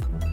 Thank you.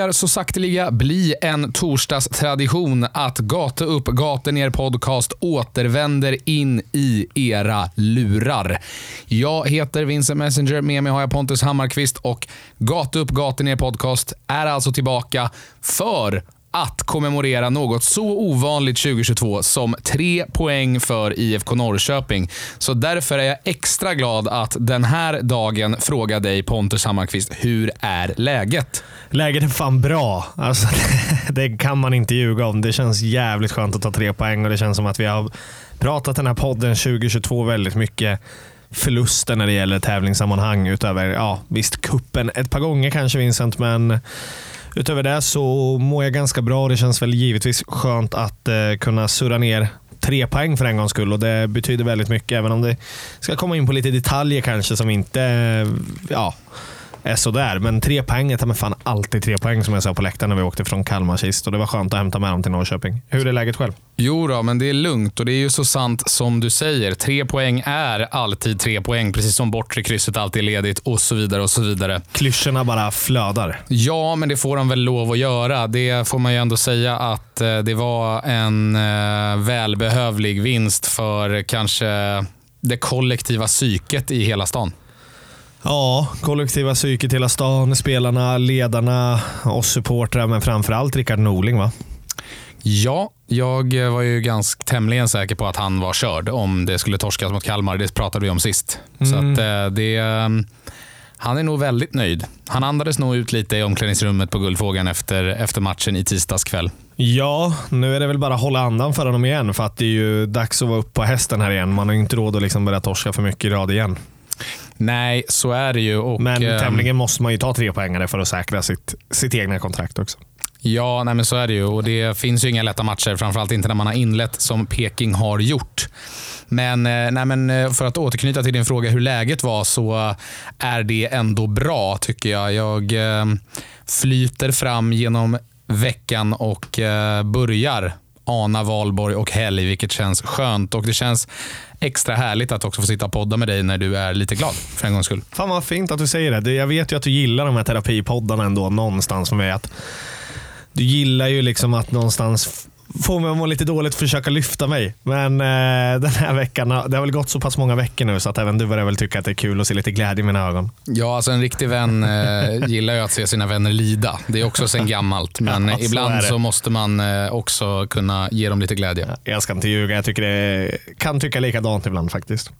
Börjar så sakteliga bli en torsdagstradition att Gata upp, gata ner podcast återvänder in i era lurar. Jag heter Vincent Messenger, med mig har jag Pontus Hammarkvist och Gata upp, gata ner podcast är alltså tillbaka för att kommemorera något så ovanligt 2022 som tre poäng för IFK Norrköping. Så därför är jag extra glad att den här dagen fråga dig Pontus Hammarkvist, hur är läget? Läget är fan bra. Alltså, det kan man inte ljuga om. Det känns jävligt skönt att ta tre poäng och det känns som att vi har pratat den här podden 2022 väldigt mycket förluster när det gäller tävlingssammanhang utöver, ja visst kuppen ett par gånger kanske Vincent, men utöver det så mår jag ganska bra. och Det känns väl givetvis skönt att eh, kunna surra ner tre poäng för en gångs skull och det betyder väldigt mycket. Även om det ska komma in på lite detaljer kanske som inte eh, ja, är sådär. Men tre poäng är mig fan alltid tre poäng som jag sa på läktaren när vi åkte från Kalmar sist och det var skönt att hämta med dem till Norrköping. Hur är läget själv? Jo då, men det är lugnt och det är ju så sant som du säger. Tre poäng är alltid tre poäng, precis som bortre krysset alltid är ledigt och så vidare. och så vidare. Klyschorna bara flödar. Ja, men det får de väl lov att göra. Det får man ju ändå säga att eh, det var en eh, välbehövlig vinst för kanske det kollektiva psyket i hela stan. Ja, kollektiva psyket hela stan, spelarna, ledarna, oss supportrar, men framförallt Rickard Norling va? Ja, jag var ju ganska tämligen säker på att han var körd om det skulle torskas mot Kalmar. Det pratade vi om sist. Så att eh, det, eh, han är nog väldigt nöjd. Han andades nog ut lite i omklädningsrummet på Guldfågeln efter, efter matchen i tisdags kväll. Ja, nu är det väl bara att hålla andan för honom igen för att det är ju dags att vara uppe på hästen här igen. Man har ju inte råd att liksom börja torska för mycket i rad igen. Nej, så är det ju. Och, Men eh, tämligen måste man ju ta tre poängare för att säkra sitt, sitt egna kontrakt också. Ja, nej så är det ju. Och det finns ju inga lätta matcher, framförallt inte när man har inlett som Peking har gjort. Men, eh, nej men eh, för att återknyta till din fråga hur läget var så är det ändå bra tycker jag. Jag eh, flyter fram genom veckan och eh, börjar ana valborg och helg, vilket känns skönt. Och Det känns extra härligt att också få sitta och podda med dig när du är lite glad för en gångs skull. Fan vad fint att du säger det. Jag vet ju att du gillar de här terapipoddarna ändå någonstans med. Att du gillar ju liksom att någonstans få mig att må lite dåligt och försöka lyfta mig. Men eh, den här veckan, det har väl gått så pass många veckor nu så att även du börjar väl tycka att det är kul att se lite glädje i mina ögon. Ja, alltså en riktig vän eh, gillar ju att se sina vänner lida. Det är också sen gammalt. Men Ja, så ibland så måste man eh, också kunna ge dem lite glädje. Jag ska inte ljuga, jag tycker det kan tycka likadant ibland faktiskt.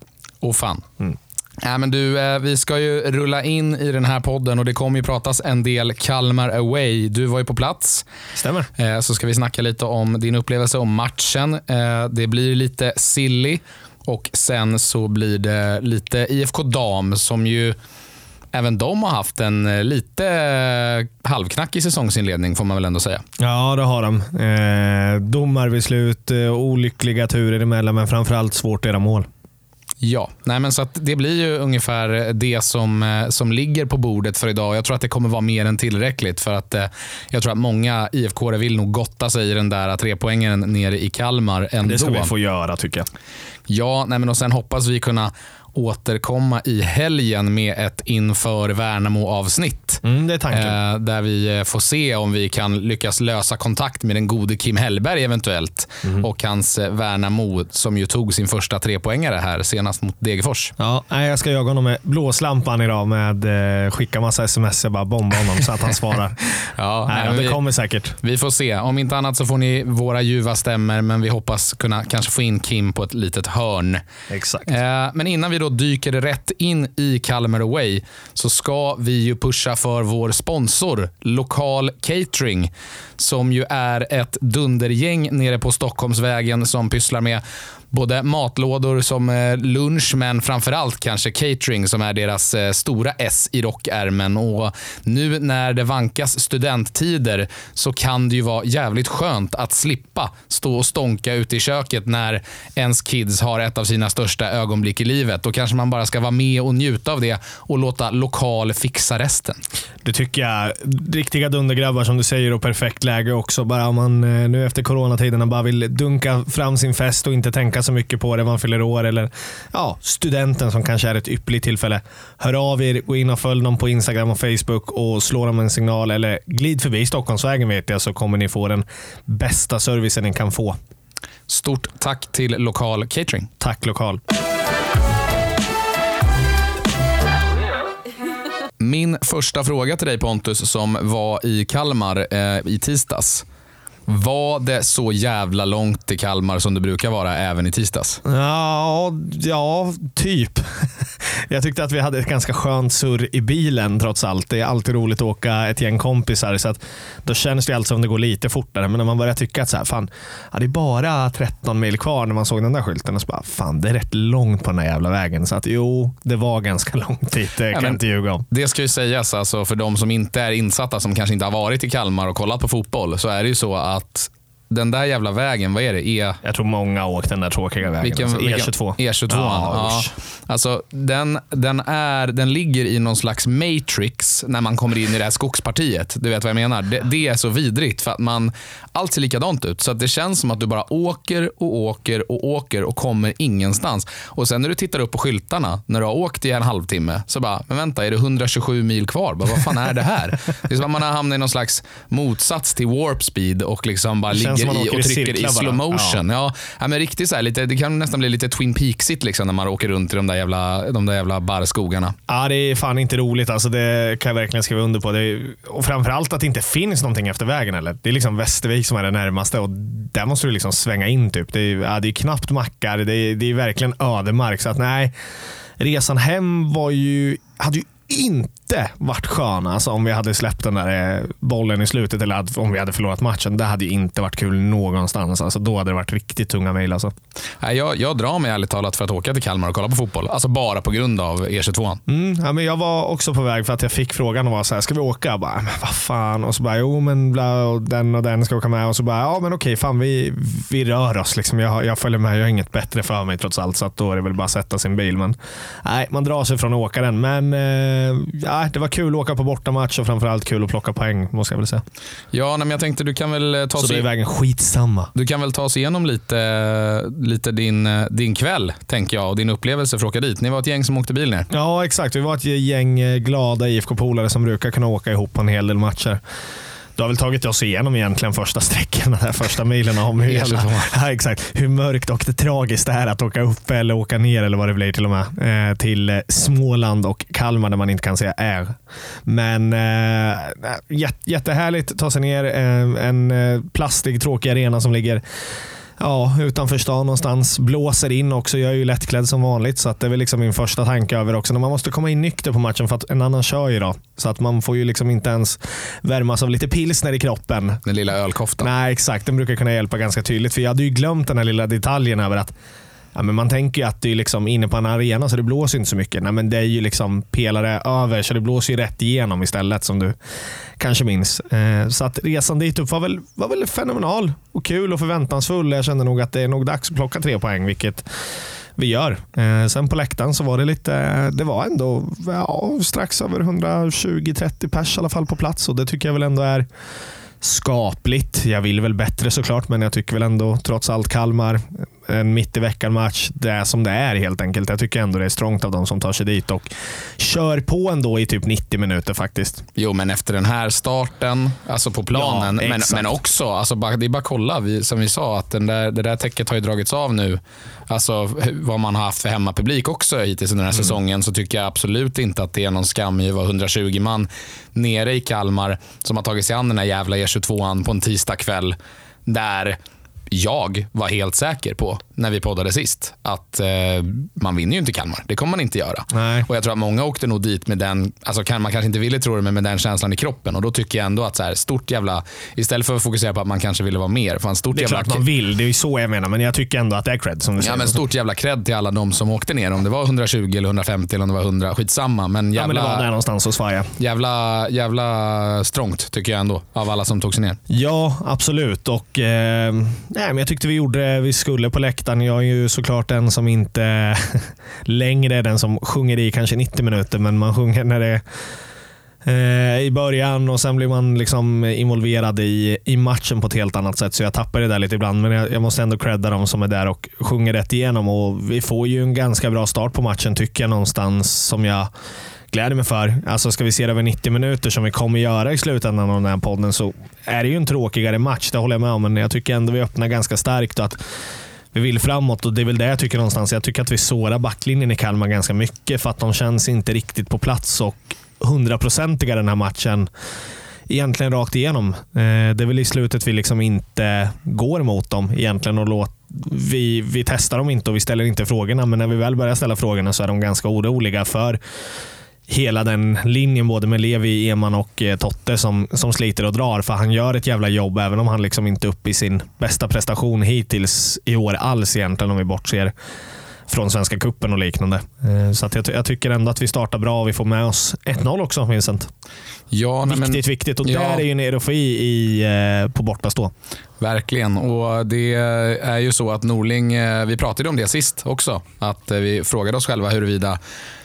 Och fan. Mm. Ja, men du, eh, vi ska ju rulla in i den här podden och det kommer ju pratas en del Kalmar away. Du var ju på plats. Stämmer. Eh, Så ska vi snacka lite om din upplevelse om matchen. Eh, Det blir lite silly och sen så blir det lite IFK Dam som ju även de har haft en lite halvknackig säsongsinledning får man väl ändå säga. Ja, det har de. Eh, domarbeslut, olyckliga turer emellan, men framförallt svårt att göra mål. Ja, nej men så att det blir ju ungefär det som, eh, som ligger på bordet för idag. Jag tror att det kommer vara mer än tillräckligt för att eh, jag tror att många IFK vill nog gotta sig i den där trepoängen nere i Kalmar ändå. Det ska vi få göra tycker jag. Ja, nej men och sen hoppas vi kunna återkomma i helgen med ett inför Värnamo-avsnitt. Mm, det är tanken. Eh, där vi eh, får se om vi kan lyckas lösa kontakt med den gode Kim Hellberg eventuellt. Mhm. Och hans eh, Värnamo som ju tog sin första trepoängare här senast mot Degerfors. Ja, nej, jag ska jaga honom med blåslampan idag med eh, skicka massa sms och bara bomba honom så att han svarar. Ja, nej, men det vi, kommer säkert. vi får se. Om inte annat så får ni våra ljuva stämmer men vi hoppas kunna kanske få in Kim på ett litet hörn. Exakt. Eh, Men innan vi då dyker rätt in i Kalmar Away så ska vi ju pusha för vår sponsor Lokal Catering som ju är ett dundergäng nere på Stockholmsvägen som pysslar med både matlådor som eh, lunch, men framförallt kanske catering som är deras eh, stora S i rockärmen. Och nu när det vankas studenttider så kan det ju vara jävligt skönt att slippa stå och stånka ute i köket när ens kids har ett av sina största ögonblick i livet. Då kanske man bara ska vara med och njuta av det och låta lokal fixa resten. Det tycker jag. Riktiga dundergrabbar som du säger och perfekt läge också. Bara om man eh, nu efter coronatiderna bara vill dunka fram sin fest och inte tänka så mycket på det man fyller år eller ja, studenten som kanske är ett ypperligt tillfälle. Hör av er, gå in och följ dem på Instagram och Facebook och slå dem en signal eller glid förbi Stockholmsvägen vet jag så kommer ni få den bästa servicen ni kan få. Stort tack till Lokal Catering. Tack Lokal. Min första fråga till dig Pontus, som var i Kalmar eh, i tisdags. Var det så jävla långt till Kalmar som det brukar vara även i tisdags? Ja, ja typ. Jag tyckte att vi hade ett ganska skönt surr i bilen trots allt. Det är alltid roligt att åka ett gäng kompisar. Så att då känns det alltid som det går lite fortare. Men när man börjar tycka att så här, fan, ja, det är bara 13 mil kvar när man såg den där skylten. Och så bara, fan, det är rätt långt på den här jävla vägen. Så att jo, det var ganska långt dit. Det kan jag inte ljuga om. Det ska ju sägas, alltså, för de som inte är insatta, som kanske inte har varit i Kalmar och kollat på fotboll, så är det ju så att att den där jävla vägen, vad är det? E... Jag tror många har åkt den där tråkiga vägen. Vilken, alltså, vilken, E22. E22. Ja, usch. Alltså, den, den, är, den ligger i någon slags matrix när man kommer in i det här skogspartiet. Du vet vad jag menar? Det, det är så vidrigt för att man, allt ser likadant ut. Så det känns som att du bara åker och åker och åker och kommer ingenstans. Och sen när du tittar upp på skyltarna, när du har åkt i en halvtimme, så bara, men vänta, är det 127 mil kvar? Bara, vad fan är det här? Det är som att man har hamnat i någon slags motsats till warp speed och liksom bara ligger som man i och i trycker i bara. slow motion. Ja. Ja, men riktigt så här, lite, det kan nästan bli lite Twin Peaksigt liksom, när man åker runt i de där jävla, de där jävla barrskogarna. Ja, det är fan inte roligt. Alltså, det kan jag verkligen skriva under på. Det är, och framförallt att det inte finns någonting efter vägen. Eller? Det är liksom Västervik som är det närmaste och där måste du liksom svänga in. Typ. Det, är, ja, det är knappt mackar. Det är, det är verkligen ödemark. Så att, nej, resan hem var ju, hade ju inte varit skön alltså, om vi hade släppt den där eh, bollen i slutet eller om vi hade förlorat matchen. Det hade ju inte varit kul någonstans. Alltså, då hade det varit riktigt tunga mejl. Alltså. Jag, jag drar mig ärligt talat för att åka till Kalmar och kolla på fotboll. Alltså bara på grund av E22. Mm, ja, men jag var också på väg för att jag fick frågan och var så här, ska vi åka? Jag bara, men vad fan? Och så bara, jo men bla, och den och den ska åka med. Och så bara, ja men okej, fan vi, vi rör oss. Liksom. Jag, jag följer med, jag har inget bättre för mig trots allt. Så att då är det väl bara att sätta sin bil. Men nej, man drar sig från att åka den. Men eh, ja, det var kul att åka på bortamatch och framförallt kul att plocka poäng, måste jag väl säga. Ja, men jag tänkte du kan väl eh, ta Så då är sig, vägen skitsamma. du kan väl ta oss igenom lite, lite din, eh, din kväll, tänker jag, och din upplevelse för att åka dit. Ni var ett gäng som åkte bil ner. Ja, exakt. Vi var ett gäng eh, glada IFK-polare som brukar kunna åka ihop på en hel del matcher. Du har väl tagit oss igenom egentligen första sträckorna, där första milen om hur, jävla, ja, exakt, hur mörkt och det tragiskt det är att åka upp eller åka ner eller vad det blir till och med. Eh, till eh, Småland och Kalmar där man inte kan säga är. Men eh, jätte, jättehärligt ta sig ner. En plastig tråkig arena som ligger Ja, utanför stan någonstans. Blåser in också. Jag är ju lättklädd som vanligt, så att det är väl liksom min första tanke över också. När man måste komma in nykter på matchen för att en annan kör ju då. Så att man får ju liksom inte ens värmas av lite pilsner i kroppen. Den lilla ölkoftan. Nej, exakt. Den brukar kunna hjälpa ganska tydligt. För jag hade ju glömt den här lilla detaljen över att Ja, men man tänker ju att det är liksom inne på en arena så det blåser inte så mycket. Nej, men det är ju liksom pelare över så det blåser ju rätt igenom istället som du kanske minns. Eh, så att resan dit upp var väl, var väl fenomenal och kul och förväntansfull. Jag kände nog att det är nog dags att plocka tre poäng, vilket vi gör. Eh, sen på läktaren så var det lite, det var ändå ja, strax över 120-30 pers i alla fall på plats och det tycker jag väl ändå är skapligt. Jag vill väl bättre såklart, men jag tycker väl ändå trots allt Kalmar, en mitt i veckan-match, det är som det är helt enkelt. Jag tycker ändå det är strångt av de som tar sig dit och kör på ändå i typ 90 minuter faktiskt. Jo, men efter den här starten, alltså på planen, Ja, men, men också, alltså det är bara att kolla, vi, som vi sa, att den där, det där täcket har ju dragits av nu. Alltså vad man har haft för hemmapublik också hittills under den här Mm. säsongen, så tycker jag absolut inte att det är någon skam i att vara 120 man nere i Kalmar som har tagit sig an den här jävla E22an på en tisdagkväll. Där jag var helt säker på när vi poddade sist att eh, man vinner ju inte Kalmar. Det kommer man inte göra. Nej. Och Jag tror att många åkte nog dit med den, alltså kan, man kanske inte ville tro det, men med den känslan i kroppen. Och Då tycker jag ändå att så här, stort jävla, istället för att fokusera på att man kanske ville vara mer, fan stort Det är jävla klart man vill, det är så jag menar. Men jag tycker ändå att det är cred som du säger. Ja, men stort jävla cred till alla de som åkte ner. Om det var 120 eller 150 eller om det var 100, skitsamma. Men Ja, men det var där jävla, någonstans och svaja. jävla, jävla strångt tycker jag ändå av alla som tog sig ner. Ja, absolut. Och, eh, nej, men jag tyckte vi gjorde det vi skulle på läktaren. Jag är ju såklart den som inte längre är den som sjunger i kanske 90 minuter, men man sjunger när det är eh, i början och sen blir man liksom involverad i, i matchen på ett helt annat sätt. Så jag tappar det där lite ibland, men jag, jag måste ändå credda dem som är där och sjunger rätt igenom. Och vi får ju en ganska bra start på matchen tycker jag någonstans som jag gläder mig för. Alltså ska vi se det över 90 minuter som vi kommer göra i slutändan av den här podden så är det ju en tråkigare match, det håller jag med om. Men jag tycker ändå vi öppnar ganska starkt och att vi vill framåt och det är väl det jag tycker någonstans. Jag tycker att vi sårar backlinjen i Kalmar ganska mycket för att de känns inte riktigt på plats och hundraprocentiga den här matchen egentligen rakt igenom. Eh, det är väl i slutet vi liksom inte går mot dem egentligen och låter vi, vi testar dem inte och vi ställer inte frågorna, men när vi väl börjar ställa frågorna så är de ganska oroliga för hela den linjen, både med Levi, Eman och eh, Totte som, som sliter och drar. För han gör ett jävla jobb, även om han liksom inte är uppe i sin bästa prestation hittills i år alls egentligen, om vi bortser från Svenska Kuppen och liknande. Eh, Så att jag, jag tycker ändå att vi startar bra och vi får med oss 1-0 också, Vincent. Ja, nej, men- Viktigt, viktigt. Och Ja. där är ju en erofi i, eh, på bortastå. Verkligen. Och Det är ju så att Norling, vi pratade om det sist också, att vi frågade oss själva huruvida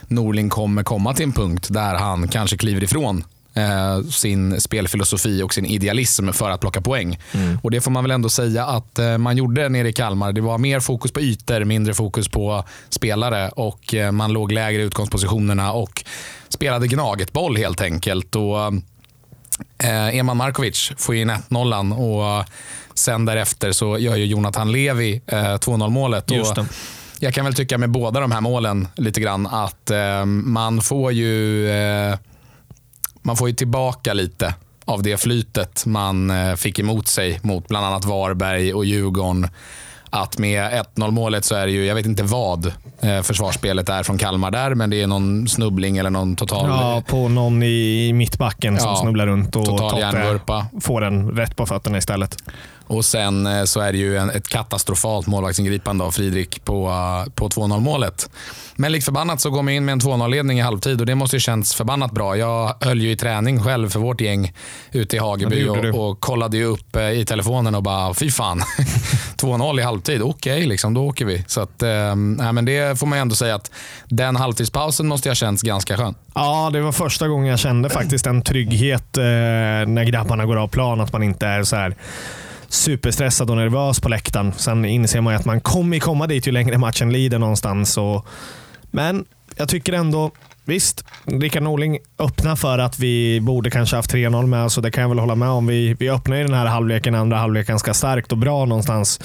Norling kommer komma till en punkt där han kanske kliver ifrån eh, sin spelfilosofi och sin idealism för att plocka poäng. Och Det får man väl ändå säga att eh, man gjorde nere i Kalmar. Det var mer fokus på ytor, mindre fokus på spelare och eh, man låg lägre i utgångspositionerna och spelade gnagetboll helt enkelt. Och Eh, Eman Markovic får in 1-0 och sen därefter så gör ju Jonathan Levi eh, 2-0 målet. Just Och jag kan väl tycka med båda de här målen lite grann att eh, man får ju eh, man får ju tillbaka lite av det flytet man eh, fick emot sig mot bland annat Varberg och Djurgården. Att med 1-0 målet så är det ju, jag vet inte vad eh, försvarsspelet är från Kalmar där, men det är någon snubbling eller någon total Ja, på någon i mittbacken som Ja, snubblar runt och total hjärnvurpa. får den rätt på fötterna istället. Och sen eh, så är det ju en, ett katastrofalt målvaktsingripande av Friedrich på, eh, på 2-0 målet. Men likt förbannat så går man in med en 2-0-ledning i halvtid och det måste ju känts förbannat bra. Jag höll ju i träning själv för vårt gäng ute i Ja, Hageby du. och, och kollade ju upp i telefonen och bara, fy fan. 2-0 i halvtid, okej, liksom, då åker vi. Så att, eh, men det får man ändå säga att den halvtidspausen måste ha känts ganska skön. Ja, det var första gången jag kände faktiskt en trygghet eh, när grabbarna går av plan. Att man inte är så här superstressad och nervös på läktaren. Sen inser man ju att man kommer komma dit ju längre matchen lider någonstans. Och, men jag tycker ändå, visst, Rickard Norling öppnar för att vi borde kanske haft 3-0 med oss och det kan jag väl hålla med om. Vi, vi öppnar ju den här halvleken, andra halvlek ganska starkt och bra någonstans.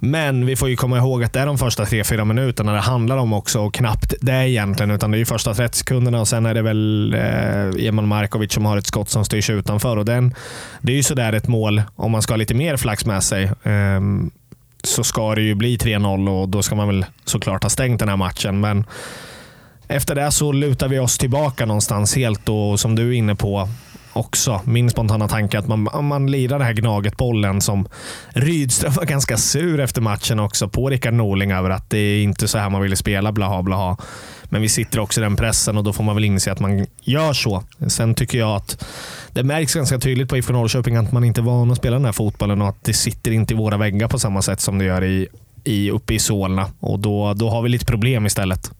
Men vi får ju komma ihåg att det är de första 3-4 minuterna det handlar om också och knappt det egentligen. Utan det är ju första 30 sekunderna och sen är det väl eh, Eman Markovic som har ett skott som styrs utanför. Och den, det är ju sådär ett mål, om man ska ha lite mer flax med sig, Eh, så ska det ju bli 3-0 och då ska man väl såklart ha stängt den här matchen. Men efter det så lutar vi oss tillbaka någonstans helt och som du är inne på också, min spontana tanke att man, man lirar den här gnaget-bollen som Rydström var ganska sur efter matchen också på Rickard Norling över att det är inte så här man ville spela, blaha blaha. Men vi sitter också i den pressen och då får man väl inse att man gör så. Sen tycker jag att det märks ganska tydligt på IFK Norrköping att man inte är van att spela den här fotbollen och att det sitter inte i våra väggar på samma sätt som det gör i, i, uppe i Solna. Och då, då har vi lite problem istället.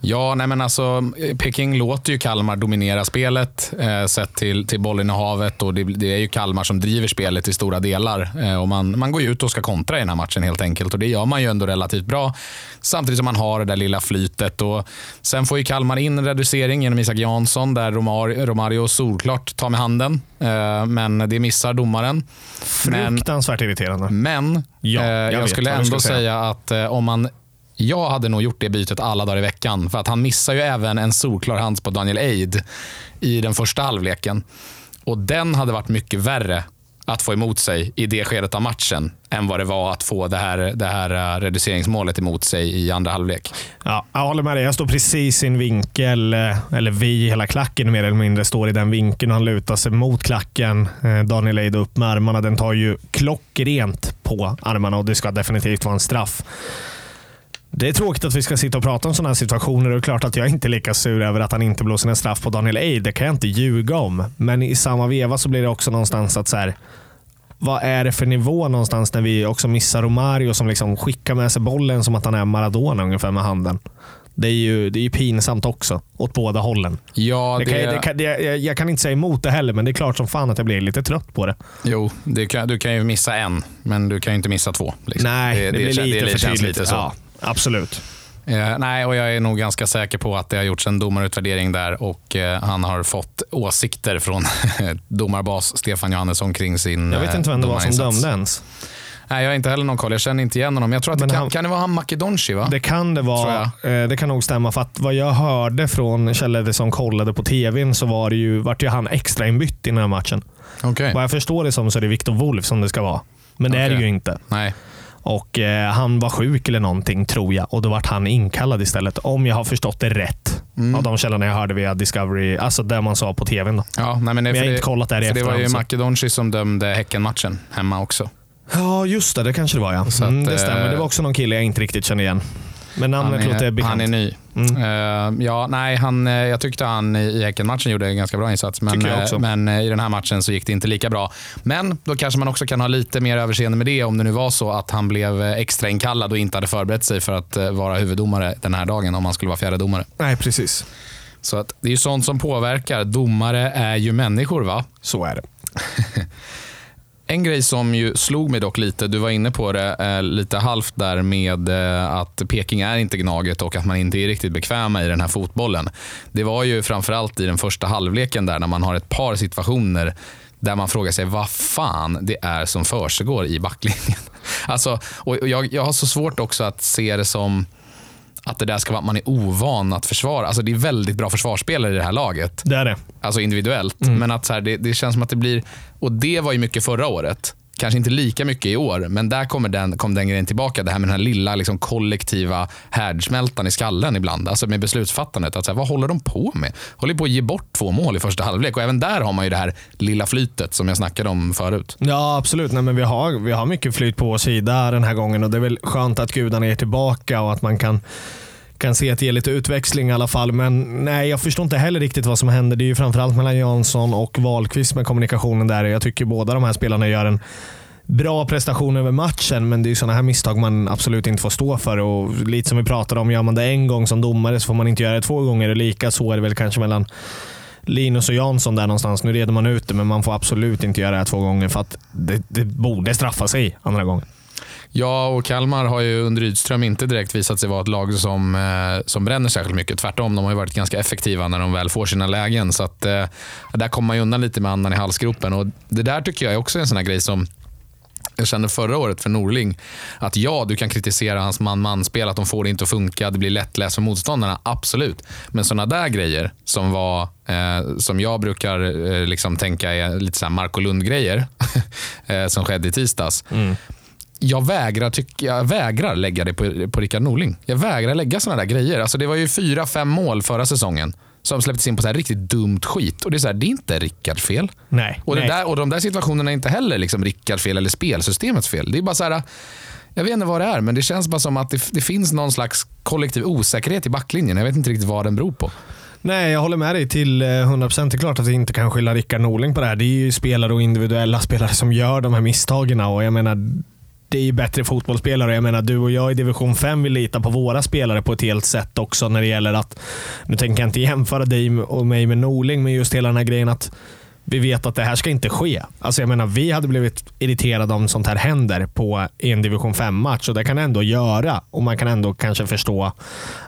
Ja, nej men alltså, Peking låter ju Kalmar dominera spelet eh, sett till, till bollinnehavet och det, det är ju Kalmar som driver spelet i stora delar. Eh, och man, man går ju ut och ska kontra i den här matchen helt enkelt och det gör man ju ändå relativt bra. Samtidigt som man har det där lilla flytet. Och sen får ju Kalmar in en reducering genom Isak Jansson där Romar, Romario solklart tar med handen. Eh, men det missar domaren. Men, Fruktansvärt irriterande. men Ja, eh, jag jag, vet skulle ändå säga. säga att eh, om man jag hade nog gjort det bytet alla dagar i veckan. För att han missar ju även en solklar hands på Daniel Eid i den första halvleken. Och den hade varit mycket värre att få emot sig i det skedet av matchen än vad det var att få det här, det här eh, reduceringsmålet emot sig i andra halvlek. Ja, jag håller med dig. Jag står precis i en vinkel, eh, eller vi, hela klacken mer eller mindre, står i den vinkeln och han lutar sig mot klacken. Eh, Daniel Eid upp med armarna. Den tar ju klockrent på armarna och det ska definitivt vara en straff. Det är tråkigt att vi ska sitta och prata om sådana här situationer och det är klart att jag inte är lika sur över att han inte blåser en straff på Daniel Eid. Det kan jag inte ljuga om. Men i samma veva så blir det också någonstans att så här, vad är det för nivå någonstans när vi också missar Romario som liksom skickar med sig bollen som att han är Maradona ungefär med handen. Det är ju, det är ju pinsamt också, åt båda hållen. Ja, Det det, kan, det kan, det, jag, jag kan inte säga emot det heller, men det är klart som fan att jag blir lite trött på det. Jo, det kan, du kan ju missa en, men du kan ju inte missa två. liksom. Nej, det, blir lite för känns lite så. Ja, absolut. Eh, nej, och jag är nog ganska säker på att det har gjorts en domarutvärdering där och eh, han har fått åsikter från domarbas Stefan Johannesson kring sin Jag vet inte vem det var som dömde ens. Nej, jag har inte heller någon koll. Jag känner inte igen honom. Jag tror att Men det kan, han- kan det vara han Makedonci, va? Det kan det vara. Eh, Det kan nog stämma. För att vad jag hörde från källor som kollade på tvn så var det ju, vart ju han extra inbytt i den här matchen. Okej. Vad jag förstår det som så är det Viktor Wolf som det ska vara. Men det är det ju inte. Nej. Och eh, Han var sjuk eller någonting tror jag och då vart han inkallad istället. Om jag har förstått det rätt. Mm. Av de källorna jag hörde via Discovery, alltså det man sa på tvn. Då. Ja, nej, men det, Men jag har inte kollat där i Det var ju efterhand, så. Makedonci som dömde Häcken-matchen hemma också. Ja, just det. Det kanske det var ja. Mm, att, det stämmer. eh, Det var också någon kille jag inte riktigt känner igen. Men namnet låter bekant. han är ny. Mm. Eh, ja, nej, han, eh, jag tyckte han i Häcken-matchen gjorde en ganska bra insats. Men, eh, men i den här matchen så gick det inte lika bra. Men då kanske man också kan ha lite mer överseende med det om det nu var så att han blev eh, extra inkallad och inte hade förberett sig för att vara huvuddomare den här dagen om han skulle vara fjärde domare. Nej, precis. Så att det är ju sånt som påverkar. Domare är ju människor va? Så är det. En grej som ju slog mig dock lite, du var inne på det eh, lite halvt där med eh, att Peking är inte Gnaget och att man inte är riktigt bekväma i den här fotbollen. Det var ju framförallt i den första halvleken där när man har ett par situationer där man frågar sig vad fan det är som försiggår i backlinjen. Alltså, och och jag, jag har så svårt också att se det som att det där ska vara att man är ovan att försvara. Alltså det är väldigt bra försvarsspelare i det här laget. Det är det. Alltså individuellt. Men att så här, det, det känns som att det blir, och det var ju mycket förra året. Kanske inte lika mycket i år, men där kommer den, kom den grejen tillbaka. Det här med den här lilla liksom, kollektiva härdsmältan i skallen ibland. Alltså med beslutsfattandet. Att så här, vad håller de på med? Håller på att ge bort två mål i första halvlek. Och även där har man ju det här lilla flytet som jag snackade om förut. Ja, absolut. Nej, men vi, har, vi har mycket flyt på vår sida den här gången och det är väl skönt att gudarna är tillbaka och att man kan, kan se att det ger lite utväxling i alla fall. Men nej, jag förstår inte heller riktigt vad som händer. Det är ju framförallt mellan Jansson och Wahlqvist med kommunikationen där. Jag tycker båda de här spelarna gör en bra prestation över matchen, men det är ju sådana här misstag man absolut inte får stå för. Och Lite som vi pratade om, gör man det en gång som domare så får man inte göra det två gånger. Och lika så är det väl kanske mellan Linus och Jansson där någonstans. Nu reder man ut det, men man får absolut inte göra det här två gånger för att det, det borde straffa sig andra gången. Ja, och Kalmar har ju under Rydström inte direkt visat sig vara ett lag som, eh, som bränner särskilt mycket. Tvärtom, de har ju varit ganska effektiva när de väl får sina lägen. Så att, eh, där kommer man ju undan lite med andan i halsgropen. Och det där tycker jag är också en sån här grej som jag kände förra året för Norling. Att ja, du kan kritisera hans man-man-spel, att de får det inte att funka, det blir lättläst för motståndarna. Absolut. Men såna där grejer som var eh, som jag brukar eh, liksom tänka är lite så här Marco Lund-grejer eh, som skedde i tisdags jag vägrar, tyck, jag vägrar lägga det på, på Rickard Norling. Jag vägrar lägga såna där grejer. Alltså det var ju fyra, fem mål förra säsongen som släpptes in på så här riktigt dumt skit. Och Det är, så här, det är inte Rickards fel. Nej. Och, nej. där, och de där situationerna är inte heller liksom Rickards fel eller spelsystemets fel. Det är bara så här, jag vet inte vad det är, men det känns bara som att det, det finns någon slags kollektiv osäkerhet i backlinjen. Jag vet inte riktigt vad den beror på. Nej, jag håller med dig till eh, 100%. Det är klart att vi inte kan skylla Rickard Norling på det här. Det är ju spelare och individuella spelare som gör de här misstagen. Och jag menar, det är ju bättre fotbollsspelare. Jag menar, du och jag i division 5 vill lita på våra spelare på ett helt sätt också när det gäller att, nu tänker jag inte jämföra dig och mig med Norling, men just hela den här grejen att vi vet att det här ska inte ske. Alltså jag menar, vi hade blivit irriterade om sånt här händer på i en division 5-match och det kan det ändå göra. Och Man kan ändå kanske förstå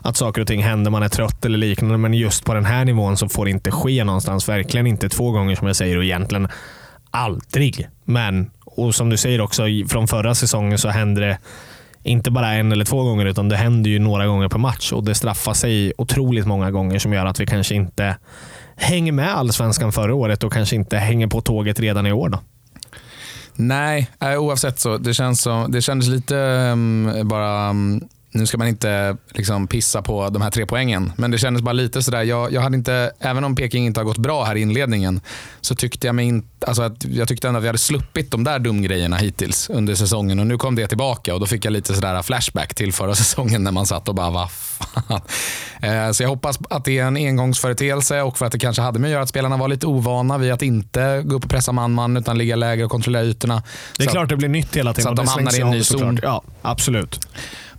att saker och ting händer, man är trött eller liknande. Men just på den här nivån så får det inte ske någonstans. Verkligen inte två gånger som jag säger och egentligen aldrig. Men, och som du säger också, från förra säsongen så hände det inte bara en eller två gånger, utan det händer ju några gånger per match och det straffar sig otroligt många gånger som gör att vi kanske inte hänger med allsvenskan förra året och kanske inte hänger på tåget redan i år. Då. Nej, eh, oavsett så. Det, känns som, det kändes lite um, bara... Um, nu ska man inte liksom pissa på de här tre poängen, men det kändes bara lite sådär. Jag, jag hade inte, även om Peking inte har gått bra här i inledningen, så tyckte jag mig inte, alltså att jag tyckte ändå att vi hade sluppit de där dumgrejerna hittills under säsongen och nu kom det tillbaka och då fick jag lite sådär flashback till förra säsongen när man satt och bara, vad fan. Eh, så jag hoppas att det är en engångsföreteelse och för att det kanske hade med att göra att spelarna var lite ovana vid att inte gå upp och pressa man-man utan ligga lägre och kontrollera ytorna. Det är så, klart det blir nytt hela tiden. Så att de hamnar i en ny zon. Ja, absolut.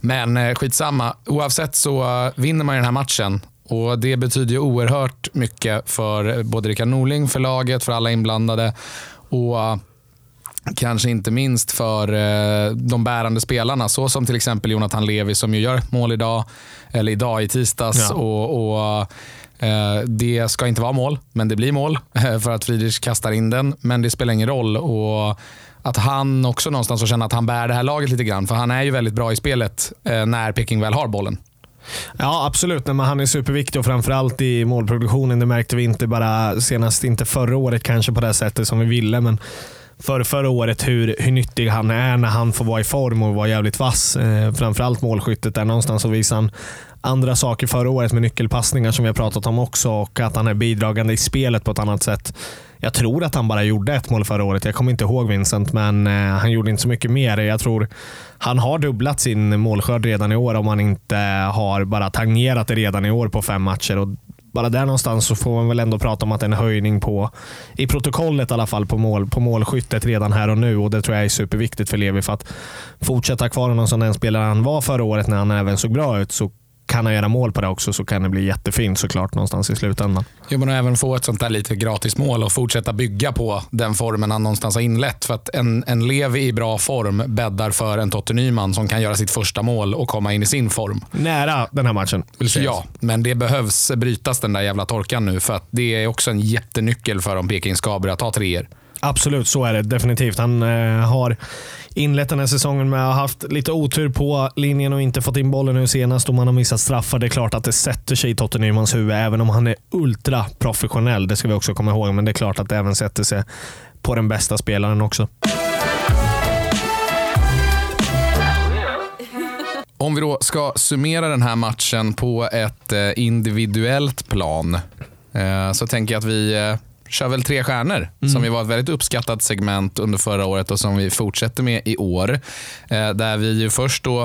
Men eh, skitsamma. Oavsett så eh, vinner man den här matchen. Och Det betyder ju oerhört mycket för eh, både Rickard Norling, för laget, för alla inblandade. Och Kanske inte minst för de bärande spelarna, så som till exempel Jonathan Levi som ju gör mål idag, eller idag i tisdags. Ja. Och, och Det ska inte vara mål, men det blir mål för att Friedrich kastar in den. Men det spelar ingen roll. Och att han också någonstans får känna att han bär det här laget lite grann. För han är ju väldigt bra i spelet eh, när Peking väl har bollen. Ja, absolut. Men han är superviktig och framförallt i målproduktionen. Det märkte vi inte bara senast, inte förra året kanske på det sättet som vi ville, men för förra året hur, hur nyttig han är när han får vara i form och vara jävligt vass. Eh, framförallt målskyttet där någonstans så visar han andra saker förra året med nyckelpassningar som vi har pratat om också och att han är bidragande i spelet på ett annat sätt. Jag tror att han bara gjorde ett mål förra året. Jag kommer inte ihåg Vincent, men eh, han gjorde inte så mycket mer. Jag tror han har dubblat sin målskörd redan i år om han inte har bara tangerat det redan i år på fem matcher. Och bara där någonstans så får man väl ändå prata om att det är en höjning på, i protokollet i alla fall, på, mål, på målskyttet redan här och nu. Och Det tror jag är superviktigt för Levi för att fortsätta kvar honom som den spelare han var förra året när han även såg bra ut så kan han göra mål på det också så kan det bli jättefint såklart någonstans i slutändan. Jo, men även få ett sånt där lite gratis mål och fortsätta bygga på den formen han någonstans har inlett. För att en, en Levi i bra form bäddar för en Totte Nyman som kan göra sitt första mål och komma in i sin form. Nära den här matchen. Ja, men det behövs brytas den där jävla torkan nu för att det är också en jättenyckel för om Peking ska börja ta treor. Absolut, så är det definitivt. Han eh, har inlett den här säsongen med att ha haft lite otur på linjen och inte fått in bollen nu senast och man har missat straffar. Det är klart att det sätter sig i Totte Nymans huvud, även om han är ultra professionell. Det ska vi också komma ihåg, men det är klart att det även sätter sig på den bästa spelaren också. Om vi då ska summera den här matchen på ett eh, individuellt plan eh, så tänker jag att vi eh, kör väl tre stjärnor mm. som ju var ett väldigt uppskattat segment under förra året och som vi fortsätter med i år. Eh, där vi ju först då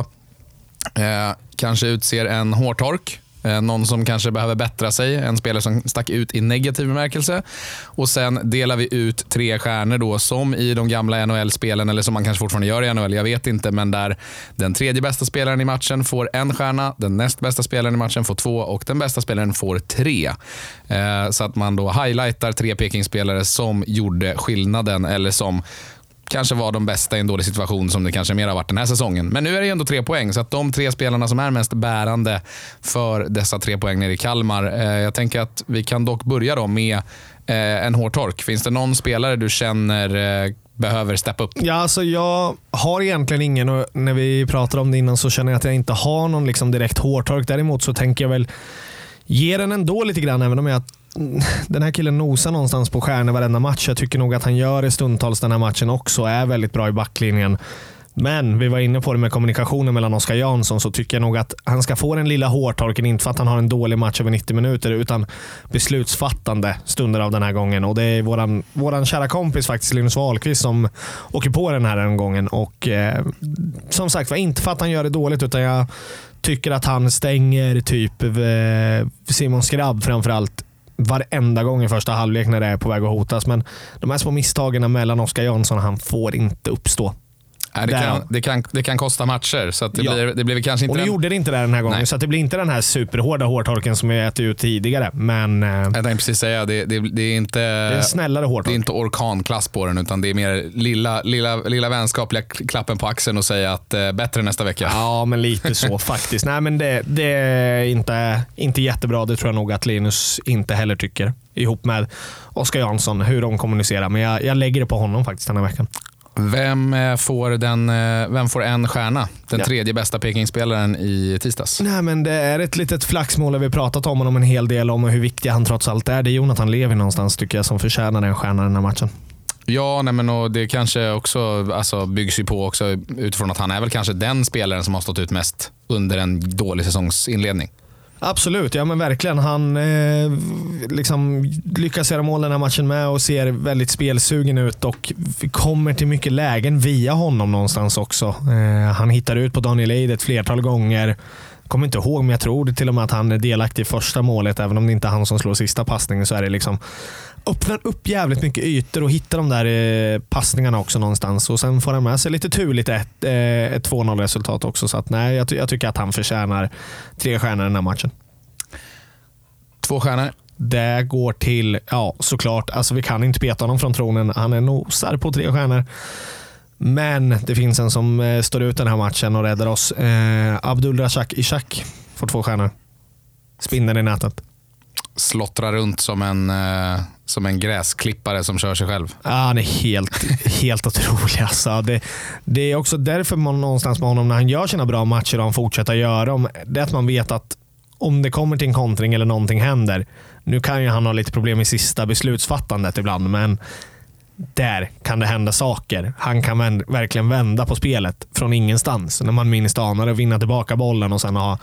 eh, kanske utser en hårtork Eh, någon som kanske behöver bättra sig, en spelare som stack ut i negativ bemärkelse. Och Sen delar vi ut tre stjärnor då, som i de gamla NHL-spelen, eller som man kanske fortfarande gör i NHL, jag vet inte. Men där den tredje bästa spelaren i matchen får en stjärna, den näst bästa spelaren i matchen får två och den bästa spelaren får tre. Eh, så att man då highlightar tre Pekingspelare som gjorde skillnaden eller som kanske var de bästa i en dålig situation som det kanske mer har varit den här säsongen. Men nu är det ändå tre poäng, så att de tre spelarna som är mest bärande för dessa tre poäng nere i Kalmar. Eh, jag tänker att vi kan dock börja då med eh, en hårtork. Finns det någon spelare du känner eh, behöver steppa upp? Ja, alltså jag har egentligen ingen och när vi pratade om det innan så känner jag att jag inte har någon liksom direkt hårtork. Däremot så tänker jag väl ge den ändå lite grann, även om jag den här killen nosar någonstans på stjärnor varenda match. Jag tycker nog att han gör det stundtals den här matchen också. Är väldigt bra i backlinjen. Men vi var inne på det med kommunikationen mellan Oskar Jansson, så tycker jag nog att han ska få den lilla hårtorken. Inte för att han har en dålig match över 90 minuter, utan beslutsfattande stunder av den här gången. Och Det är våran, våran kära kompis faktiskt, Linus Wahlqvist, som åker på den här gången. Och eh, Som sagt var, inte för att han gör det dåligt, utan jag tycker att han stänger typ eh, Simon Skrabb framförallt varenda gång i första halvlek när det är på väg att hotas. Men de här små misstagen mellan Oskar Jansson och han får inte uppstå. Nej, det, kan, det, kan, det kan kosta matcher, så det, ja. blir, det blir kanske inte... Och nu den... gjorde det inte det den här gången, Nej. så det blir inte den här superhårda hårtorken som vi ätit ut tidigare. Men, eh, jag tänkte precis säga, det, det, det är inte... Det är en snällare hårtork. Det är inte orkanklass på den, utan det är mer lilla, lilla, lilla vänskapliga klappen på axeln och säga att eh, bättre nästa vecka. Ja, men lite så faktiskt. Nej, men det, det är inte, inte jättebra. Det tror jag nog att Linus inte heller tycker ihop med Oskar Jansson, hur de kommunicerar. Men jag, jag lägger det på honom faktiskt den här veckan. Vem eh, får, den, eh, vem får en stjärna? Den ja. tredje bästa Peking-spelaren i tisdags. Nej, men det är ett litet flaxmål. Vi har pratat om honom en hel del, om hur viktig han trots allt är. Det är Jonathan Levi någonstans tycker jag som förtjänar den stjärnan den här matchen. Ja, nej men och det kanske också alltså, byggs ju på också utifrån att han är väl kanske den spelaren som har stått ut mest under en dålig säsongsinledning. Absolut, ja men verkligen. Han eh, liksom lyckas göra mål den här matchen med och ser väldigt spelsugen ut och kommer till mycket lägen via honom någonstans också. Eh, han hittar ut på Daniel Eid ett flertal gånger. Kommer inte ihåg, men jag tror till och med att han är delaktig i första målet. Även om det inte är han som slår sista passningen så är det liksom öppnar upp jävligt mycket ytor och hittar de där eh, passningarna också någonstans. Och Sen får han med sig lite turligt ett, eh, ett 2-0 resultat också. Så att, nej, jag, jag, tycker att han förtjänar tre stjärnor den här matchen. Två stjärnor. Det går till, ja såklart, alltså vi kan inte peta honom från tronen. Han är nosar på tre stjärnor. Men det finns en som eh, står ut den här matchen och räddar oss. Eh, Abdul Rashak Ishak får två stjärnor. Spindeln i nätet. Slottrar runt som en, eh, som en gräsklippare som kör sig själv. Ja, han är helt, helt otrolig. Alltså. Det, det är också därför man någonstans med honom, när han gör sina bra matcher och han fortsätter göra dem, det är att man vet att om det kommer till en kontring eller någonting händer. Nu kan ju han ha lite problem i sista beslutsfattandet ibland, men där kan det hända saker. Han kan vänd, verkligen vända på spelet från ingenstans. När man minst anar det, vinna tillbaka bollen och sen ha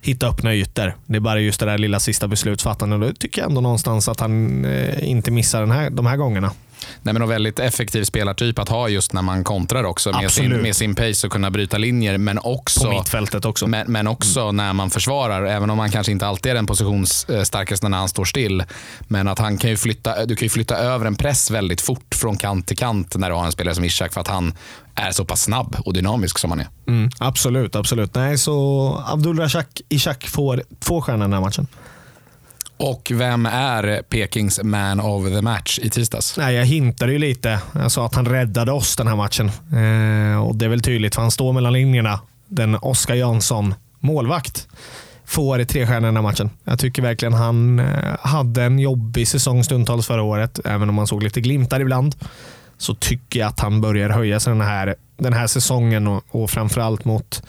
hitta öppna ytor. Det är bara just det där lilla sista beslutsfattandet. Då tycker jag ändå någonstans att han eh, inte missar den här, de här gångerna. Nej, men en väldigt effektiv spelartyp att ha just när man kontrar också med sin, med sin pace och kunna bryta linjer. Men också, På mittfältet också. Men, men också mm. när man försvarar, även om man kanske inte alltid är den positionsstarkaste när han står still. Men att han kan ju flytta, du kan ju flytta över en press väldigt fort från kant till kant när du har en spelare som Ishak för att han är så pass snabb och dynamisk som han är. Mm, absolut, absolut. Nej, så Abdul Rashak Ishak får två stjärnor den här matchen. Och vem är Pekings man of the match i tisdags? Nej, jag hintade ju lite. Jag sa att han räddade oss den här matchen. Eh, och Det är väl tydligt, för han står mellan linjerna. Den Oskar Jansson, målvakt, får tre stjärnor den här matchen. Jag tycker verkligen han eh, hade en jobbig säsong stundtals förra året, även om man såg lite glimtar ibland. Så tycker jag att han börjar höja sig den här, den här säsongen och, och framförallt mot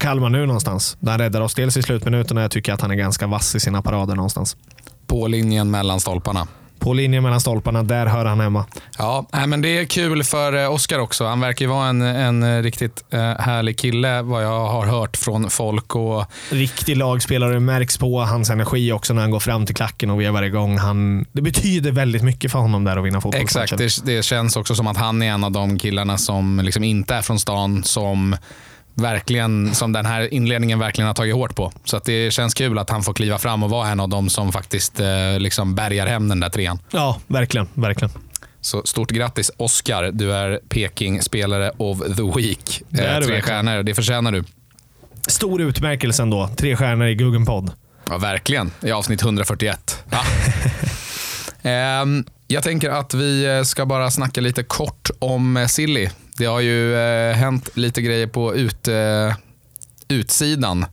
Kalmar nu någonstans. Där räddar oss dels i slutminuten och jag tycker att han är ganska vass i sina parader någonstans. På linjen mellan stolparna. På linjen mellan stolparna, där hör han hemma. Ja, men det är kul för eh, Oskar också. Han verkar ju vara en, en riktigt eh, härlig kille vad jag har hört från folk. Och... Riktig lagspelare, märks på hans energi också när han går fram till klacken och vevar igång. Han, det betyder väldigt mycket för honom där att vinna fotbollsmatchen. Exakt, det, det känns också som att han är en av de killarna som liksom inte är från stan, som verkligen, som den här inledningen verkligen har tagit hårt på. Så att det känns kul att han får kliva fram och vara en av dem som faktiskt eh, liksom bärgar hem den där trean. Ja, verkligen. verkligen. Så stort grattis Oscar. Du är Peking-spelare of the week. Det är eh, tre stjärnor, det förtjänar du. Stor utmärkelse ändå. Tre stjärnor i Guggenpodd. Ja, verkligen. I avsnitt 141. Ja. Ehm, jag tänker att vi ska bara snacka lite kort om Silly. Det har ju eh, hänt lite grejer på ut, eh, utsidan.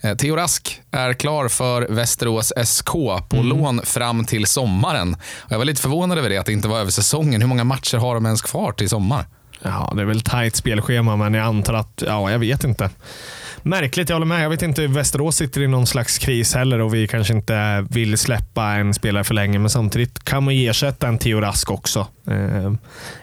Eh, Theo Rask är klar för Västerås SK på mm. lån fram till sommaren. Och jag var lite förvånad över det, att det inte var över säsongen. Hur många matcher har de ens kvar till sommar? Ja, det är väl tajt spelschema, men jag antar att, ja, jag vet inte märkligt, jag håller med. Jag vet inte, Västerås sitter i någon slags kris heller och vi kanske inte vill släppa en spelare för länge. Men samtidigt kan man ju ersätta en Theo Rask också eh,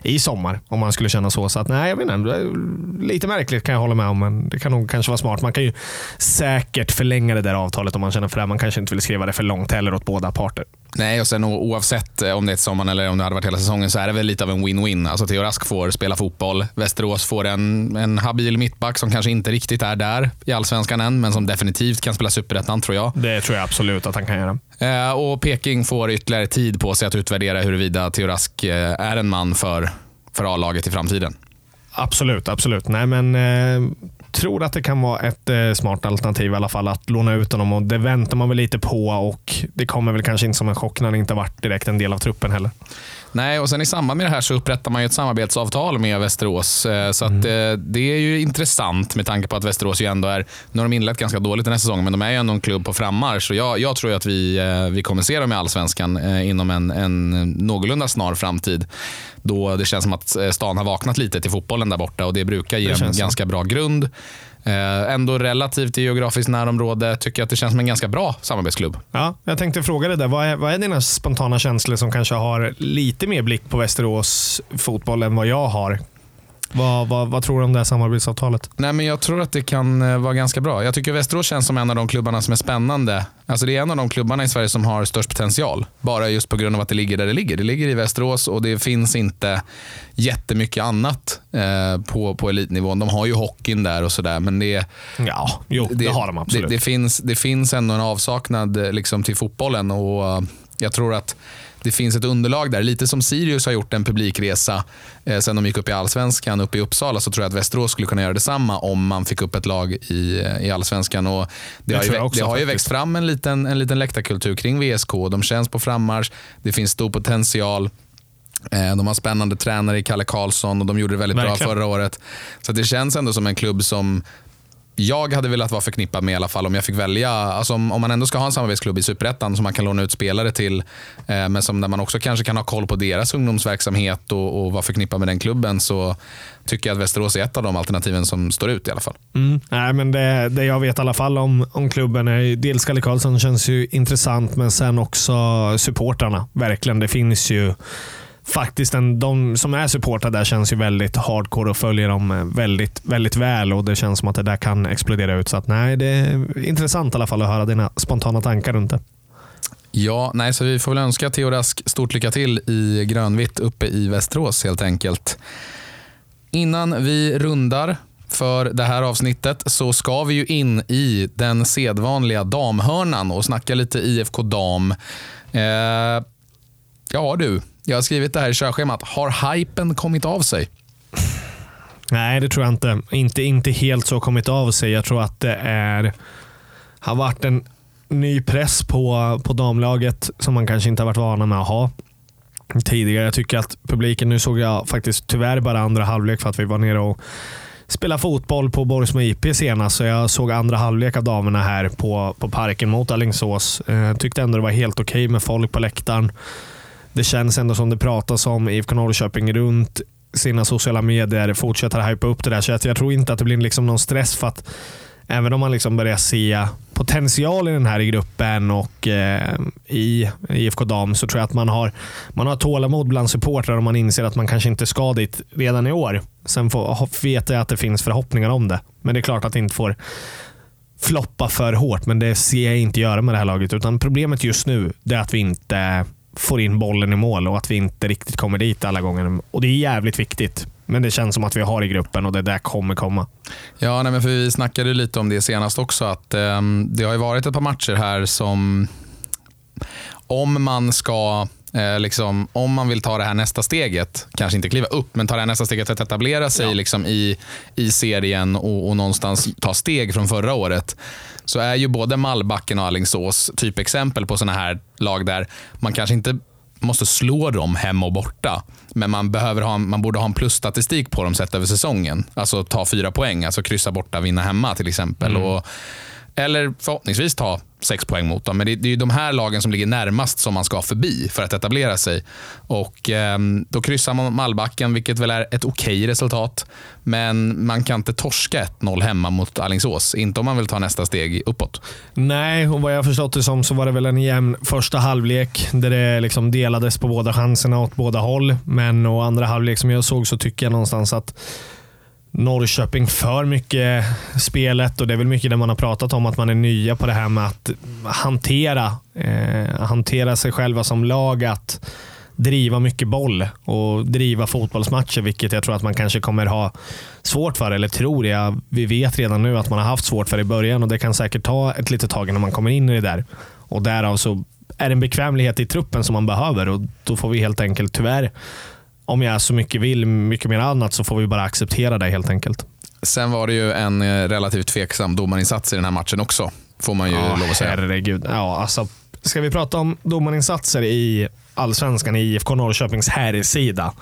i sommar om man skulle känna så. Så att, nej, jag vet inte, lite märkligt kan jag hålla med om, men det kan nog kanske vara smart. Man kan ju säkert förlänga det där avtalet om man känner för det. Man kanske inte vill skriva det för långt heller åt båda parter. Nej, och sen oavsett eh, om det är sommaren eller om det hade varit hela säsongen så är det väl lite av en win-win. Alltså Theo Rask får spela fotboll. Västerås får en, en habil mittback som kanske inte riktigt är där i allsvenskan än, men som definitivt kan spela superettan tror jag. Det tror jag absolut att han kan göra. Eh, och Peking får ytterligare tid på sig att utvärdera huruvida Theo Rask eh, är en man för, för A-laget i framtiden. Absolut, absolut. Nej, men eh, tror att det kan vara ett eh, smart alternativ i alla fall att låna ut honom och det väntar man väl lite på och det kommer väl kanske inte som en chock när han inte varit direkt en del av truppen heller. Nej, och sen i samband med det här så upprättar man ju ett samarbetsavtal med Västerås. Eh, så att, mm. Eh, det är ju intressant med tanke på att Västerås ju ändå är, nu har de inlett ganska dåligt den här säsongen, men de är ju ändå en klubb på frammarsch. Så jag, jag tror att vi, eh, vi kommer se dem i Allsvenskan inom en, en någorlunda snar framtid. Då det känns som att stan har vaknat lite till fotbollen där borta och det brukar ge en ganska bra grund. Eh, ändå relativt i geografiskt närområde tycker jag att det känns som en ganska bra samarbetsklubb. Ja, jag tänkte fråga dig där. Vad är, vad är dina spontana känslor som kanske har lite mer blick på Västerås fotboll än vad jag har? Vad, vad, vad tror du om det här samarbetsavtalet? Nej, men jag tror att det kan eh, vara ganska bra. Jag tycker Västerås känns som en av de klubbarna som är spännande. Alltså det är en av de klubbarna i Sverige som har störst potential. Bara just på grund av att det ligger där det ligger. Det ligger i Västerås och det finns inte jättemycket annat eh, på, på elitnivån. De har ju hockeyn där och sådär. Men det, Ja, jo, det, har de absolut. det, det, finns, det finns ändå en avsaknad liksom, till fotbollen. och eh, Jag tror att det finns ett underlag där. Lite som Sirius har gjort en publikresa eh, sen de gick upp i allsvenskan uppe i Uppsala så tror jag att Västerås skulle kunna göra detsamma om man fick upp ett lag i, i allsvenskan. Och det, Det har ju, tror jag vä- också det har ju växt fram en liten, en liten läktarkultur kring VSK. De känns på frammarsch. Det finns stor potential. Eh, De har spännande tränare i Kalle Karlsson och de gjorde det väldigt Verkligen. bra förra året. Så det känns ändå som en klubb som jag hade velat vara förknippad med i alla fall om jag fick välja. Alltså om, om man ändå ska ha en samarbetsklubb i Superettan som man kan låna ut spelare till, eh, men som där man också kanske kan ha koll på deras ungdomsverksamhet och, och vara förknippad med den klubben så tycker jag att Västerås är ett av de alternativen som står ut i alla fall. Mm. Nej, men det, det jag vet i alla fall om, om klubben är dels Kalle Karlsson känns ju intressant, men sen också supportrarna. Verkligen. Det finns ju faktiskt en, de som är supportrar där känns ju väldigt hardcore och följer dem eh, väldigt, väldigt väl och det känns som att det där kan explodera ut. Så att, nej, det är intressant i alla fall att höra dina spontana tankar runt det. Ja, nej, så vi får väl önska Theo Rask stort lycka till i grönvitt uppe i Västerås helt enkelt. Innan vi rundar för det här avsnittet så ska vi ju in i den sedvanliga damhörnan och snacka lite IFK Dam. Eh, ja du, jag har skrivit det här i körschemat. Har hypen kommit av sig? Nej, det tror jag inte. Inte, inte helt så kommit av sig. Jag tror att det är, har varit en ny press på, på damlaget som man kanske inte har varit vana med att ha tidigare. Jag tycker att publiken, nu såg jag faktiskt tyvärr bara andra halvlek för att vi var nere och spelade fotboll på Borgsmo IP senast, så jag såg andra halvlek av damerna här på, på parken mot Alingsås. Eh, tyckte ändå det var helt okej med folk på läktaren. Det känns ändå som det pratas om IFK Norrköping runt sina sociala medier, fortsätter hypa upp det där. Så jag, jag tror inte att det blir liksom någon stress för att även om man liksom börjar se potential i den här gruppen och eh, i IFK Dam så tror jag att man har, man har tålamod bland supportrar och man inser att man kanske inte ska dit redan i år. Sen får, vet jag att det finns förhoppningar om det. Men det är klart att det inte får floppa för hårt, men det ser jag inte göra med det här laget. Utan problemet just nu är att vi inte får in bollen i mål och att vi inte riktigt kommer dit alla gånger. Och Det är jävligt viktigt, men det känns som att vi har i gruppen och det där kommer komma. Ja, nej, men för vi snackade lite om det senast också. att eh, Det har ju varit ett par matcher här som om man ska eh, liksom, om man vill ta det här nästa steget, kanske inte kliva upp, men ta det här nästa steget att etablera sig Ja. liksom, i, i serien och, och någonstans ta steg från förra året, så är ju både Mallbacken och Alingsås typexempel på sådana här lag där man kanske inte måste slå dem hemma och borta. Men man, behöver ha, man borde ha en plusstatistik på dem sett över säsongen. Alltså ta fyra poäng, alltså kryssa borta, vinna hemma till exempel. Och, eller förhoppningsvis ta sex poäng mot dem. Men det, det är ju de här lagen som ligger närmast som man ska förbi för att etablera sig. Och eh, Då kryssar man Malbacken, Mallbacken, vilket väl är ett okej resultat. Men man kan inte torska 1-0 hemma mot Alingsås. Inte om man vill ta nästa steg uppåt. Nej, och vad jag förstått det som så var det väl en jämn första halvlek där det liksom delades på båda chanserna åt båda håll. Men och andra halvlek som jag såg så tycker jag någonstans att Norrköping för mycket spelet och det är väl mycket det man har pratat om att man är nya på det här med att hantera, eh, hantera sig själva som lag. Att driva mycket boll och driva fotbollsmatcher, vilket jag tror att man kanske kommer ha svårt för, eller tror jag. Vi vet redan nu att man har haft svårt för i början och det kan säkert ta ett litet tag innan man kommer in i det där. Och därav så är det en bekvämlighet i truppen som man behöver och då får vi helt enkelt tyvärr, om jag så mycket vill, mycket mer annat, så får vi bara acceptera det helt enkelt. Sen var det ju en eh, relativt tveksam domarinsats i den här matchen också. Får man ju lov att säga. herregud. Ja, alltså, ska vi prata om domarinsatser i allsvenskan i IFK Norrköpings herrsida?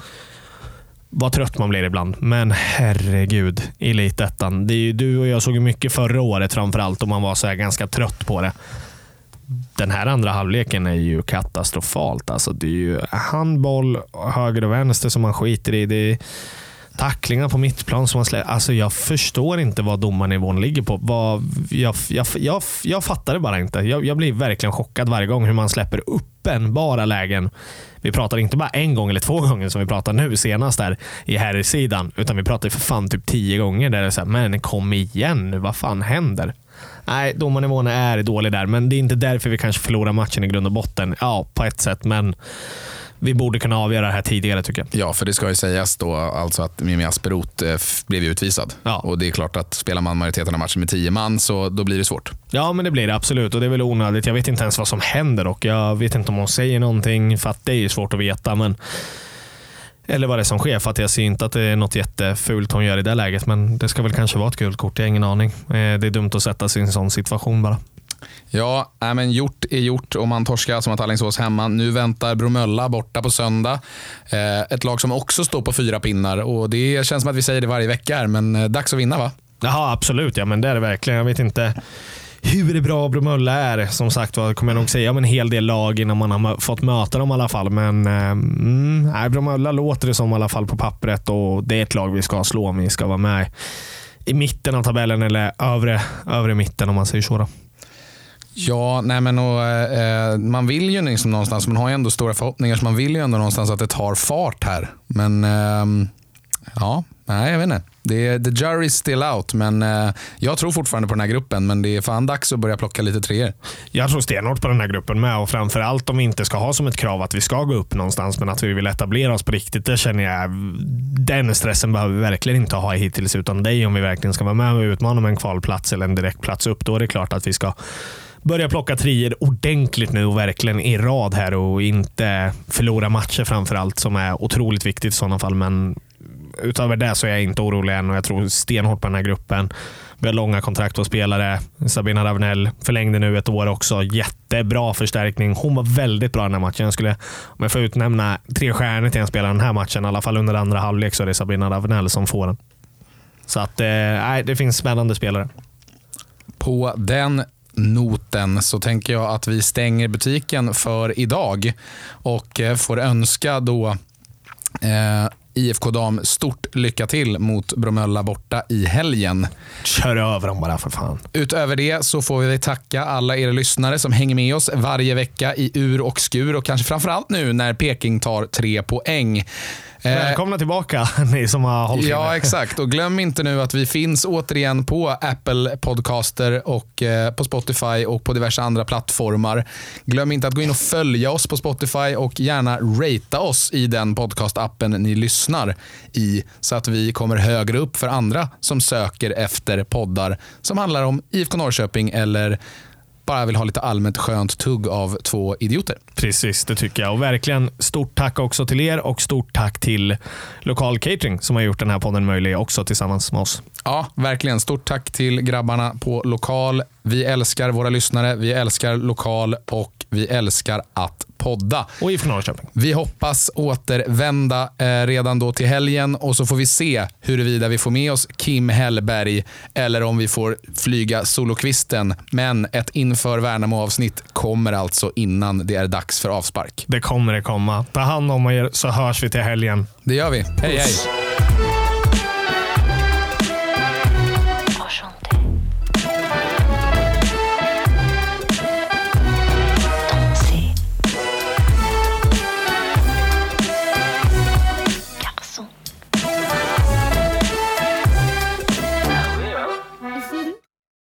Vad trött man blir ibland. Men herregud, elitettan. Du och jag såg mycket förra året framförallt och man var så här ganska trött på det. Den här andra halvleken är ju katastrofalt. Alltså, det är ju handboll höger och vänster som man skiter i. Det är, tacklingar på mittplan som man släpper. Alltså jag förstår inte vad domarnivån ligger på. Vad, jag, jag, jag, jag fattar det bara inte. Jag, jag blir verkligen chockad varje gång hur man släpper uppenbara lägen. Vi pratar inte bara en gång eller två gånger som vi pratar nu senast där i herrsidan, utan vi pratar för fan typ tio gånger där det är så här, men kom igen nu, vad fan händer? Nej, domarnivån är dålig där, men det är inte därför vi kanske förlorar matchen i grund och botten. Ja, på ett sätt, men vi borde kunna avgöra det här tidigare tycker jag. Ja, för det ska ju sägas då alltså att Mimi Asperoth eh, blev utvisad. Ja. Och det är klart att spelar man majoriteten av matchen med tio man så då blir det svårt. Ja, men det blir det absolut och det är väl onödigt. Jag vet inte ens vad som händer och jag vet inte om hon säger någonting för att det är svårt att veta. Men eller vad det är som sker, för att jag ser inte att det är något jättefult hon gör i det läget. Men det ska väl kanske vara ett gult kort, jag har ingen aning. Eh, Det är dumt att sätta sig i en sån situation bara. Ja, nej, men gjort är gjort och man torskar som att Alingsås hemma. Nu väntar Bromölla borta på söndag. Eh, ett lag som också står på fyra pinnar och det känns som att vi säger det varje vecka här, men eh, dags att vinna va? Jaha, absolut. Ja, men det är det verkligen. Jag vet inte hur bra Bromölla är. Som sagt var kommer jag nog säga om en hel del lag innan man har fått möta dem i alla fall. Men eh, mm, nej, Bromölla låter det som i alla fall på pappret och det är ett lag vi ska slå om vi ska vara med i mitten av tabellen eller övre, övre mitten om man säger så. Då. Ja, nej men och, eh, eh man vill ju liksom någonstans, man har ju ändå stora förhoppningar så man vill ju ändå någonstans att det tar fart här. Men eh, ja, nej jag vet inte. Det är, the jury's still out, men eh, jag tror fortfarande på den här gruppen. Men det är fan dags att börja plocka lite treor. Jag tror stenhårt på den här gruppen med och framförallt om vi inte ska ha som ett krav att vi ska gå upp någonstans men att vi vill etablera oss på riktigt. Det känner jag, den stressen behöver vi verkligen inte ha hittills utan dig om vi verkligen ska vara med och utmana med en kvalplats eller en direktplats upp. Då är det klart att vi ska börja plocka trier ordentligt nu och verkligen i rad här och inte förlora matcher framförallt som är otroligt viktigt i sådana fall. Men utöver det så är jag inte orolig än och jag tror stenhårt på den här gruppen. Vi har långa kontrakt på spelare. Sabina Ravnell förlängde nu ett år också. Jättebra förstärkning. Hon var väldigt bra den här matchen. Jag skulle, om jag får utnämna tre stjärnor till en spelare den här matchen, i alla fall under andra halvlek, så är det Sabina Ravnell som får den. Så att, eh, det finns spännande spelare. På den noten så tänker jag att vi stänger butiken för idag och eh, får önska då eh, IFK Dam stort lycka till mot Bromölla borta i helgen. Kör över dem bara för fan. Utöver det så får vi tacka alla er lyssnare som hänger med oss varje vecka i ur och skur och kanske framförallt nu när Peking tar tre poäng. Eh, Välkomna tillbaka ni som har hållit Ja, inne. exakt. Och glöm inte nu att vi finns återigen på Apple Podcaster och eh, på Spotify och på diverse andra plattformar. Glöm inte att gå in och följa oss på Spotify och gärna ratea oss i den podcastappen ni lyssnar i så att vi kommer högre upp för andra som söker efter poddar som handlar om IFK Norrköping eller bara vill ha lite allmänt skönt tugg av två idioter. Precis, det tycker jag. Och verkligen stort tack också till er och stort tack till Lokal Catering som har gjort den här podden möjlig också tillsammans med oss. Ja, verkligen. Stort tack till grabbarna på Lokal. Vi älskar våra lyssnare, vi älskar Lokal och vi älskar att podda. Och IFK Norrköping. Vi hoppas återvända eh, redan då till helgen och så får vi se huruvida vi får med oss Kim Hellberg eller om vi får flyga solokvisten. Men ett inför Värnamo-avsnitt kommer alltså innan det är dags för avspark. Det kommer det komma. Ta hand om er så hörs vi till helgen. Det gör vi. Hej hej!